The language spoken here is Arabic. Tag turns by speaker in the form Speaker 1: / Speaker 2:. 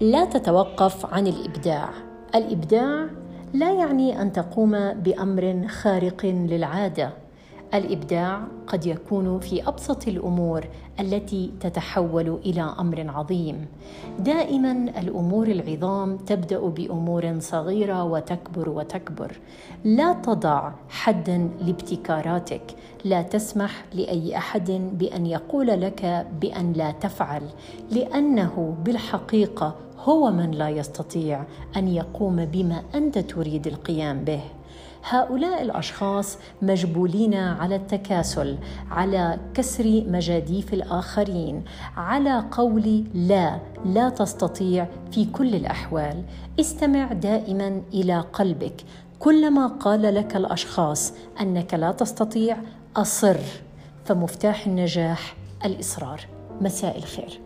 Speaker 1: لا تتوقف عن الإبداع. الإبداع لا يعني أن تقوم بأمر خارق للعادة. الإبداع قد يكون في أبسط الأمور التي تتحول إلى أمر عظيم. دائما الأمور العظام تبدأ بأمور صغيرة وتكبر وتكبر. لا تضع حدا لابتكاراتك. لا تسمح لأي أحد بأن يقول لك بأن لا تفعل لأنه بالحقيقة هو من لا يستطيع أن يقوم بما أنت تريد القيام به. هؤلاء الأشخاص مجبولين على التكاسل على كسر مجاديف الآخرين على قول لا لا تستطيع في كل الأحوال. استمع دائما إلى قلبك. كلما قال لك الأشخاص أنك لا تستطيع أصر. فمفتاح النجاح الإصرار. مساء الخير.